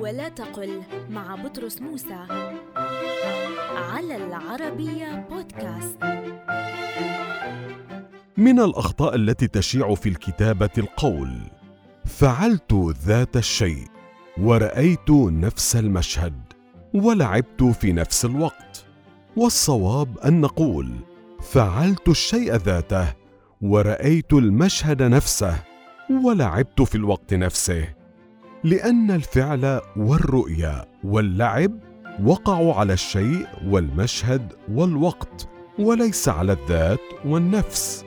تقل مع بطرس موسى على العربية بودكاست. من الأخطاء التي تشيع في الكتابة القول فعلت ذات الشيء ورأيت نفس المشهد ولعبت في نفس الوقت. والصواب أن نقول فعلت الشيء ذاته ورأيت المشهد نفسه ولعبت في الوقت نفسه. لأن الفعل والرؤيه واللعب وقعوا على الشيء والمشهد والوقت وليس على الذات والنفس.